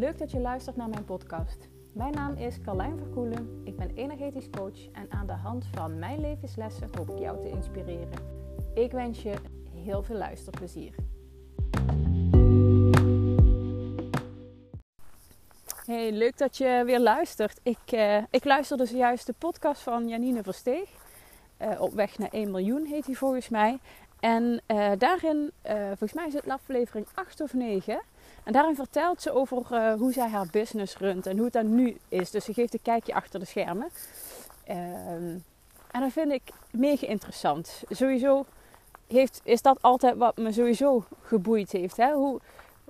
Leuk dat je luistert naar mijn podcast. Mijn naam is Carlijn Verkoelen. Ik ben energetisch coach en aan de hand van mijn levenslessen hoop ik jou te inspireren. Ik wens je heel veel luisterplezier. Hey, leuk dat je weer luistert. Ik, uh, ik luisterde zojuist de podcast van Janine Versteeg. Uh, op weg naar 1 miljoen heet hij volgens mij. En uh, daarin, volgens mij is het aflevering 8 of 9. En daarin vertelt ze over uh, hoe zij haar business runt en hoe het dan nu is. Dus ze geeft een kijkje achter de schermen. Uh, en dat vind ik mega interessant. Sowieso heeft, is dat altijd wat me sowieso geboeid heeft. Hè? Hoe,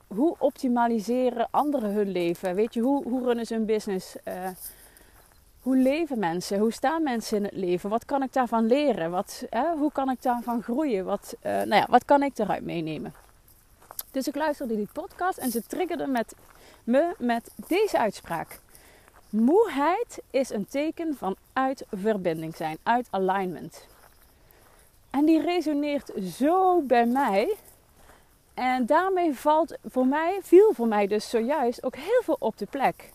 hoe optimaliseren anderen hun leven? Weet je, hoe, hoe runnen ze hun business? Hoe leven mensen? Hoe staan mensen in het leven? Wat kan ik daarvan leren? Wat, hoe kan ik daarvan groeien? Wat, nou ja, wat kan ik eruit meenemen? Dus ik luisterde die podcast en ze triggerde met me met deze uitspraak. Moeheid is een teken van uit verbinding zijn, uit alignment. En die resoneert zo bij mij. En daarmee valt voor mij, viel voor mij dus zojuist ook heel veel op de plek.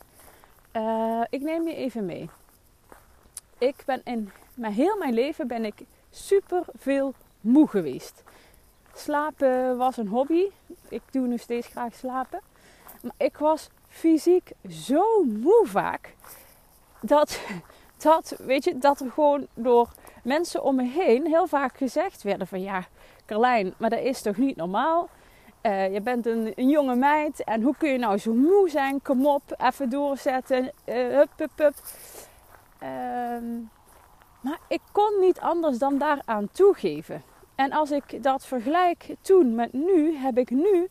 Uh, ik neem je even mee. Ik ben in mijn heel mijn leven ben ik super veel moe geweest. Slapen was een hobby. Ik doe nu steeds graag slapen. Maar ik was fysiek zo moe vaak. Dat, dat, weet je, dat er gewoon door mensen om me heen heel vaak gezegd werden van ja, Carlijn, maar dat is toch niet normaal? Uh, je bent een, een, jonge meid en hoe kun je nou zo moe zijn? Kom op, even doorzetten. Uh, hup, hup, hup. Uh, maar ik kon niet anders dan daaraan toegeven. En als ik dat vergelijk toen met nu, heb ik nu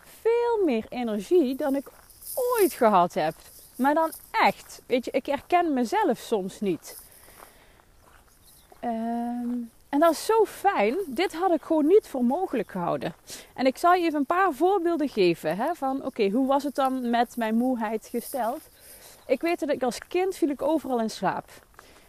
veel meer energie dan ik ooit gehad heb. Maar dan echt. Weet je, ik herken mezelf soms niet. Um, en dat is zo fijn. Dit had ik gewoon niet voor mogelijk gehouden. En ik zal je even een paar voorbeelden geven. Hè, van oké, hoe was het dan met mijn moeheid gesteld? Ik weet dat ik als kind viel ik overal in slaap.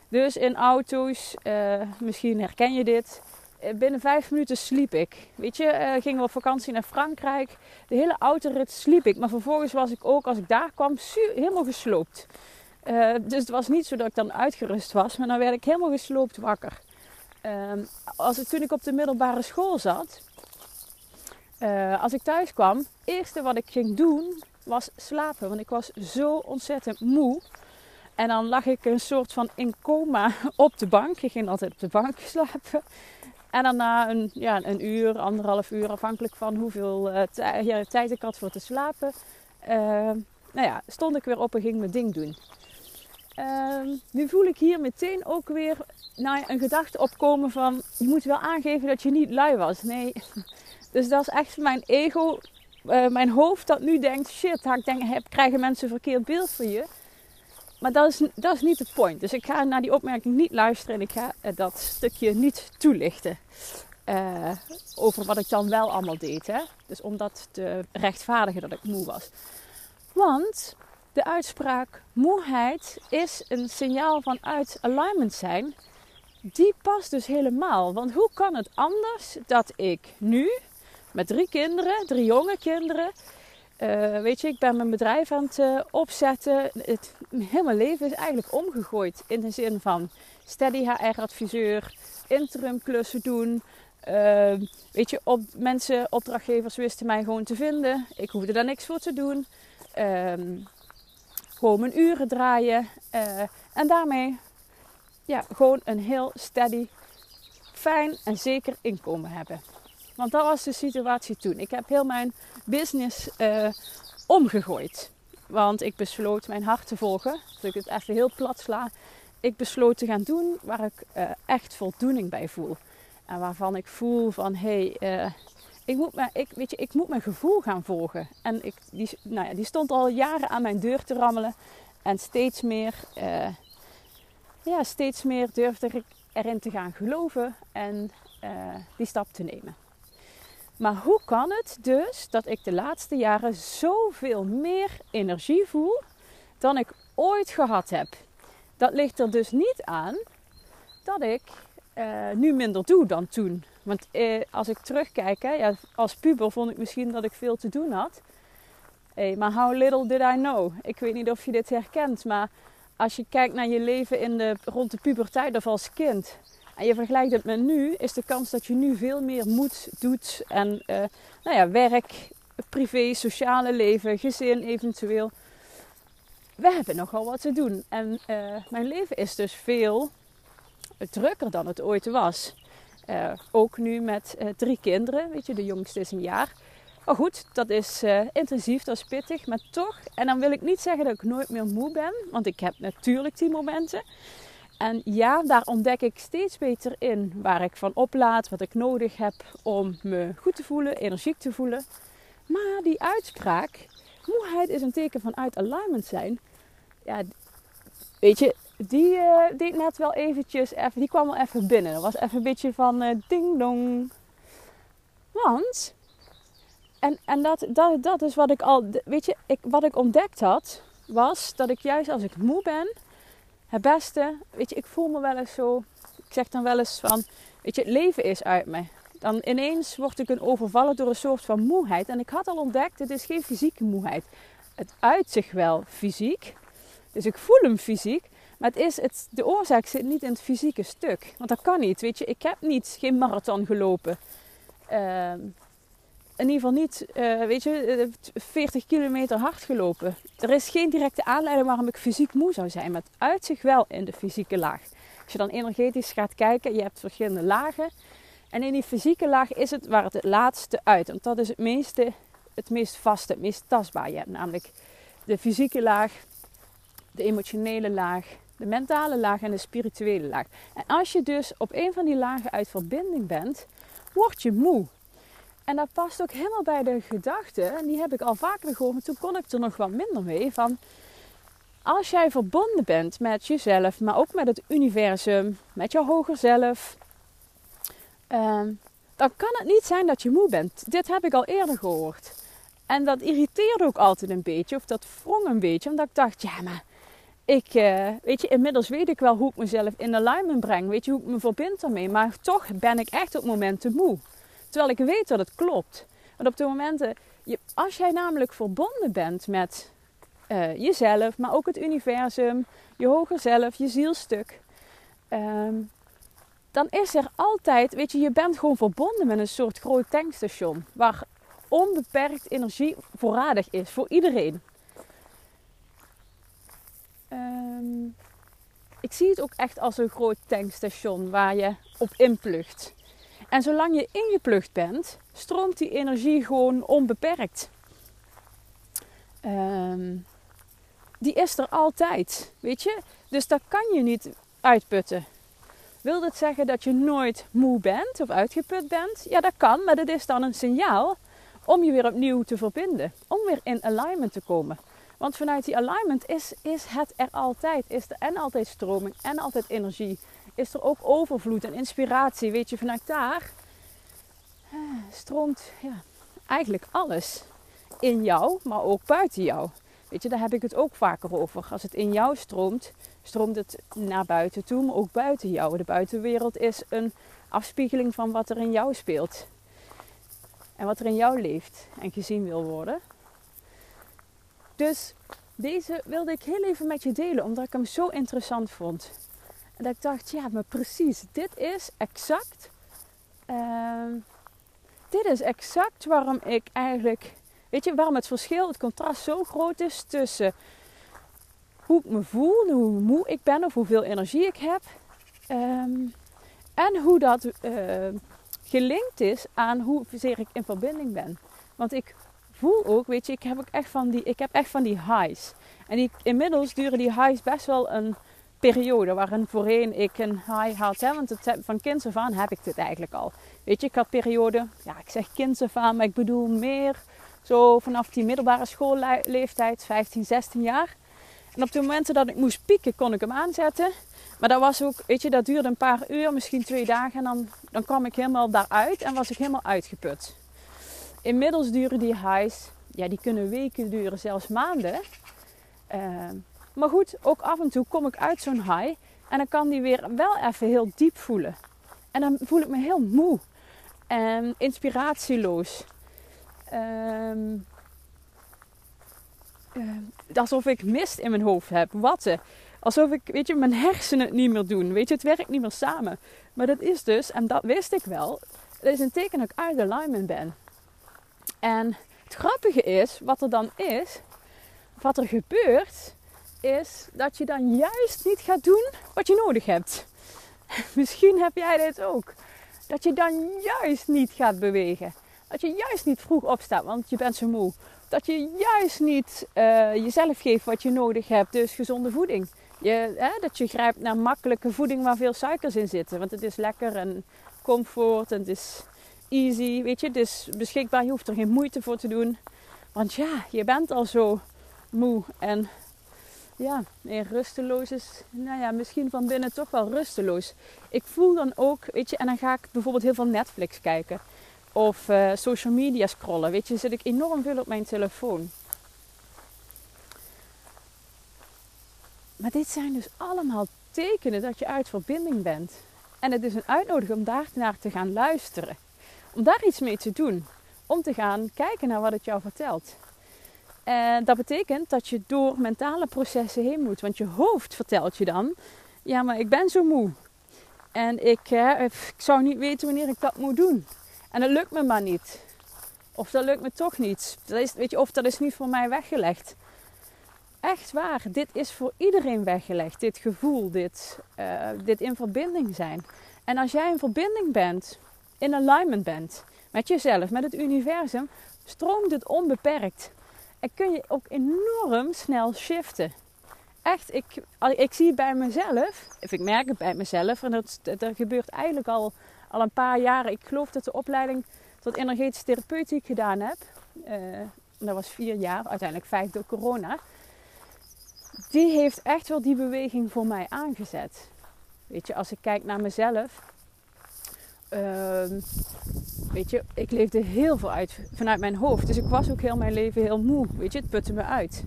Dus in auto's, uh, misschien herken je dit. Eh, binnen vijf minuten sliep ik. Weet je, uh, gingen we op vakantie naar Frankrijk. De hele autorit sliep ik. Maar vervolgens was ik ook, als ik daar kwam, helemaal gesloopt. Dus het was niet zo dat ik dan uitgerust was. Maar dan werd ik helemaal gesloopt wakker. Ehm, als ik, toen ik op de middelbare school zat. als ik thuis kwam. Het eerste wat ik ging doen was slapen. Want ik was zo ontzettend moe. En dan lag ik een soort van in coma op de bank. Ik ging altijd op de bank slapen. En dan na een, ja, een uur, anderhalf uur, afhankelijk van hoeveel ja, tijd ik had voor te slapen, uh, nou ja, stond ik weer op en ging mijn ding doen. Uh, nu voel ik hier meteen ook weer nou, een gedachte opkomen van je moet wel aangeven dat je niet lui was. Nee, dus dat is echt mijn ego, uh, mijn hoofd dat nu denkt shit, ik denk, krijgen mensen een verkeerd beeld van je. Maar dat is, dat is niet het point. Dus ik ga naar die opmerking niet luisteren en ik ga uh, dat stukje niet toelichten. Uh, over wat ik dan wel allemaal deed. Hè? Dus om dat te rechtvaardigen dat ik moe was. Want de uitspraak moeheid is een signaal van uit alignment zijn. Die past dus helemaal. Want hoe kan het anders dat ik nu met drie kinderen, drie jonge kinderen, uh, weet je, ik ben mijn bedrijf aan het uh, opzetten. Het, mijn leven is eigenlijk omgegooid. In de zin van steady HR-adviseur, interim klussen doen. Uh, weet je, op, mensen, opdrachtgevers wisten mij gewoon te vinden. Ik hoefde daar niks voor te doen. Ehm, mijn uren draaien. en daarmee ja, gewoon een heel steady, fijn en zeker inkomen hebben. Want dat was de situatie toen. Ik heb heel mijn business uh, omgegooid. Want ik besloot mijn hart te volgen. Als ik het even heel plat sla. Ik besloot te gaan doen waar ik uh, echt voldoening bij voel. En waarvan ik voel van hé, hey, ik, moet mijn, ik, weet je, ik moet mijn gevoel gaan volgen. En ik, die, nou ja, die stond al jaren aan mijn deur te rammelen. En steeds meer, ja, steeds meer durfde ik erin te gaan geloven en die stap te nemen. Maar hoe kan het dus dat ik de laatste jaren zoveel meer energie voel dan ik ooit gehad heb? Dat ligt er dus niet aan dat ik uh, nu minder doe dan toen. Want uh, als ik terugkijk, hè, ja, als puber vond ik misschien dat ik veel te doen had. Hey, maar how little did I know? Ik weet niet of je dit herkent, maar als je kijkt naar je leven in de, rond de puberteit of als kind en je vergelijkt het met nu, is de kans dat je nu veel meer moet, doet en uh, nou ja, werk, privé, sociale leven, gezin eventueel. We hebben nogal wat te doen. En uh, mijn leven is dus veel drukker dan het ooit was. Uh, ook nu met drie kinderen. Weet je, de jongste is een jaar. Maar goed, dat is uh, intensief, dat is pittig, maar toch. En dan wil ik niet zeggen dat ik nooit meer moe ben, want ik heb natuurlijk die momenten. En ja, daar ontdek ik steeds beter in waar ik van oplaad, wat ik nodig heb om me goed te voelen, energiek te voelen. Maar die uitspraak, moeheid is een teken van uit alignment zijn. Ja, weet je, die uh, net wel eventjes, even, die kwam wel even binnen. Dat was even een beetje van uh, ding dong. Want en, en dat, dat, dat is wat ik al, weet je, ik, wat ik ontdekt had, was dat ik juist als ik moe ben, het beste, weet je, ik voel me wel eens zo, ik zeg dan wel eens van, weet je, het leven is uit me. Dan ineens word ik een overvallen door een soort van moeheid. En ik had al ontdekt, het is geen fysieke moeheid. Het uit zich wel fysiek, dus ik voel hem fysiek, maar het is het, de oorzaak zit niet in het fysieke stuk. Want dat kan niet, weet je, ik heb niet, geen marathon gelopen. Uh, in ieder geval niet, uh, weet je, 40 kilometer hard gelopen. Er is geen directe aanleiding waarom ik fysiek moe zou zijn. Maar het uit zich wel in de fysieke laag. Als je dan energetisch gaat kijken, je hebt verschillende lagen. En in die fysieke laag is het waar het het laatste uit. Want dat is het meeste, het meest vaste, het meest tastbaar. Je hebt namelijk de fysieke laag, de emotionele laag, de mentale laag en de spirituele laag. En als je dus op een van die lagen uit verbinding bent, word je moe. En dat past ook helemaal bij de gedachte, en die heb ik al vaker gehoord, maar toen kon ik er nog wat minder mee. Van als jij verbonden bent met jezelf, maar ook met het universum, met jouw hoger zelf, ehm, dan kan het niet zijn dat je moe bent. Dit heb ik al eerder gehoord. En dat irriteerde ook altijd een beetje, of dat wrong een beetje, omdat ik dacht, ja, maar ik, uh, weet je, inmiddels weet ik wel hoe ik mezelf in alignment breng. Weet je, hoe ik me verbind daarmee. Maar toch ben ik echt op momenten moe. Terwijl ik weet dat het klopt. Want op de momenten, je, als jij namelijk verbonden bent met uh, jezelf, maar ook het universum, je hoger zelf, je zielstuk, um, dan is er altijd, weet je, je bent gewoon verbonden met een soort groot tankstation waar onbeperkt energie voorradig is voor iedereen. Um, ik zie het ook echt als een groot tankstation waar je op inplucht. En zolang je ingeplucht bent, stroomt die energie gewoon onbeperkt. Um, die is er altijd, weet je? Dus dat kan je niet uitputten. Wil dat zeggen dat je nooit moe bent of uitgeput bent? Ja, dat kan, maar dat is dan een signaal om je weer opnieuw te verbinden. Om weer in alignment te komen. Want vanuit die alignment is, is het er altijd. Is er en altijd stroming en altijd energie is er ook overvloed en inspiratie. Weet je, vanuit daar eh, stroomt ja, eigenlijk alles in jou, maar ook buiten jou. Weet je, daar heb ik het ook vaker over. Als het in jou stroomt, stroomt het naar buiten toe, maar ook buiten jou. De buitenwereld is een afspiegeling van wat er in jou speelt. En wat er in jou leeft en gezien wil worden. Dus deze wilde ik heel even met je delen, omdat ik hem zo interessant vond. En dat ik dacht, ja, maar precies, dit is exact. Uh, dit is exact waarom ik eigenlijk. Weet je, waarom het verschil, het contrast zo groot is tussen hoe ik me voel, hoe moe ik ben of hoeveel energie ik heb. Um, en hoe dat uh, gelinkt is aan hoezeer ik in verbinding ben. Want ik voel ook, weet je, ik heb ook echt van die, ik heb echt van die highs. En die, inmiddels duren die highs best wel een periode waarin voorheen ik een high had. Hè? Want van kinds af aan heb ik dit eigenlijk al. Weet je, ik had periode, ja ik zeg kinds af aan, maar ik bedoel meer zo vanaf die middelbare schoolleeftijd, 15, 16 jaar. En op de momenten dat ik moest pieken, kon ik hem aanzetten. Maar dat was ook, weet je, dat duurde een paar uur, misschien twee dagen. En dan, dan kwam ik helemaal daaruit en was ik helemaal uitgeput. Inmiddels duren die highs, ja, die kunnen weken duren, zelfs maanden. Uh, maar goed, ook af en toe kom ik uit zo'n high en dan kan die weer wel even heel diep voelen. En dan voel ik me heel moe en inspiratieloos. Um, uh, alsof ik mist in mijn hoofd heb, watten. Alsof ik, weet je, mijn hersenen het niet meer doen. Weet je, het werkt niet meer samen. Maar dat is dus, en dat wist ik wel, dat is een teken dat ik uit alignment ben. En het grappige is, wat er dan is, wat er gebeurt, is dat je dan juist niet gaat doen wat je nodig hebt. Misschien heb jij dit ook. Dat je dan juist niet gaat bewegen. Dat je juist niet vroeg opstaat, want je bent zo moe. Dat je juist niet uh, jezelf geeft wat je nodig hebt, dus gezonde voeding. Je, hè, dat je grijpt naar makkelijke voeding waar veel suikers in zitten. Want het is lekker en comfort en het is easy. Weet je, het is beschikbaar. Je hoeft er geen moeite voor te doen. Want ja, je bent al zo moe en ja, meer rusteloos is, nou ja, misschien van binnen toch wel rusteloos. Ik voel dan ook, weet je, en dan ga ik bijvoorbeeld heel veel Netflix kijken of uh, social media scrollen. Weet je, zit ik enorm veel op mijn telefoon. Maar dit zijn dus allemaal tekenen dat je uit verbinding bent. En het is een uitnodiging om daar naar te gaan luisteren. Om daar iets mee te doen. Om te gaan kijken naar wat het jou vertelt. En dat betekent dat je door mentale processen heen moet. Want je hoofd vertelt je dan: ja, maar ik ben zo moe. En ik, ik zou niet weten wanneer ik dat moet doen. En dat lukt me maar niet. Of dat lukt me toch niet. Dat is, weet je, of dat is niet voor mij weggelegd. Echt waar, dit is voor iedereen weggelegd. Dit gevoel, dit, uh, dit in verbinding zijn. En als jij in verbinding bent, in alignment bent met jezelf, met het universum, stroomt het onbeperkt. En kun je ook enorm snel shiften. Echt, ik, ik zie bij mezelf, of ik merk het bij mezelf, en dat, dat gebeurt eigenlijk al, al een paar jaren. Ik geloof dat de opleiding tot energetische therapeutiek gedaan heb. Uh, dat was vier jaar, uiteindelijk vijf door corona. Die heeft echt wel die beweging voor mij aangezet. Weet je, als ik kijk naar mezelf. Uh, Weet je, ik leefde heel veel uit vanuit mijn hoofd. Dus ik was ook heel mijn leven heel moe. Weet je, het putte me uit.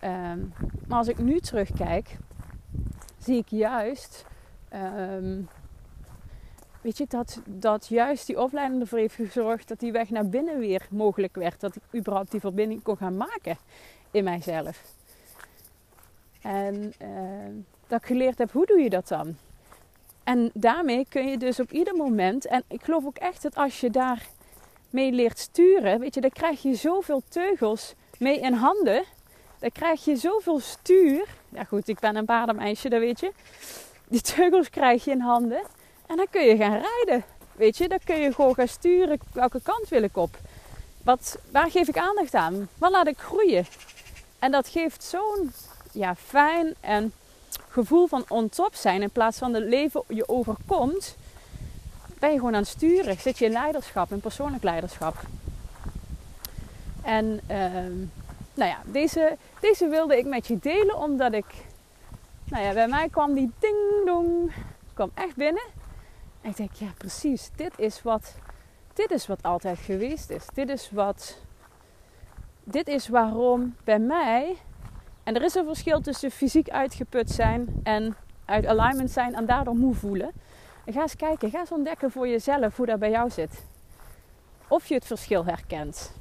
Ehm, maar als ik nu terugkijk, zie ik juist. Um, weet je, dat, dat juist die opleiding ervoor heeft gezorgd dat die weg naar binnen weer mogelijk werd. Dat ik überhaupt die verbinding kon gaan maken in mijzelf. En dat ik geleerd heb, hoe doe je dat dan? En daarmee kun je dus op ieder moment, en ik geloof ook echt dat als je daar mee leert sturen, weet je, dan krijg je zoveel teugels mee in handen. Dan krijg je zoveel stuur. Ja goed, ik ben een paardenmeisje, dat weet je. Die teugels krijg je in handen. En dan kun je gaan rijden. Weet je, dan kun je gewoon gaan sturen welke kant wil ik op. Wat, waar geef ik aandacht aan? Wat laat ik groeien? En dat geeft zo'n ja, fijn en gevoel van on top zijn in plaats van het leven je overkomt, ben je gewoon aan het sturen. Zit je in leiderschap, in persoonlijk leiderschap. En ehm, nou ja, deze, deze wilde ik met je delen omdat ik, nou ja, bij mij kwam die ding dong, kwam echt binnen. En ik denk, ja precies, dit is wat, dit is wat altijd geweest is. Dit is wat, dit is waarom bij mij en er is een verschil tussen fysiek uitgeput zijn en uit alignment zijn en daardoor moe voelen. En ga eens kijken, ga eens ontdekken voor jezelf hoe dat bij jou zit. Of je het verschil herkent.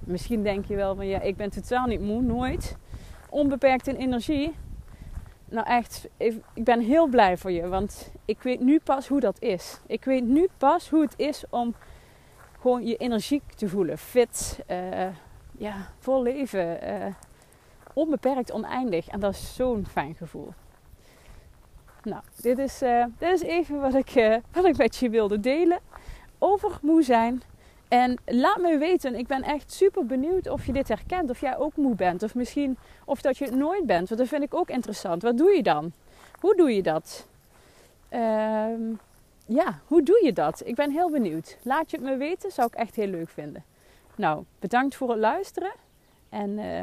Misschien denk je wel van ja, ik ben totaal niet moe, nooit. Onbeperkt in energie. Nou echt, ik ben heel blij voor je, want ik weet nu pas hoe dat is. Ik weet nu pas hoe het is om gewoon je energiek te voelen. Fit, uh, ja, vol leven. Uh, onbeperkt oneindig. En dat is zo'n fijn gevoel. Nou, dit is, uh, dit is even wat ik, uh, wat ik met je wilde delen. Over moe zijn. En laat me weten, ik ben echt super benieuwd of je dit herkent. Of jij ook moe bent. Of misschien of dat je het nooit bent. Want dat vind ik ook interessant. Wat doe je dan? Hoe doe je dat? Ehm, ja, hoe doe je dat? Ik ben heel benieuwd. Laat je het me weten, zou ik echt heel leuk vinden. Nou, bedankt voor het luisteren. En uh,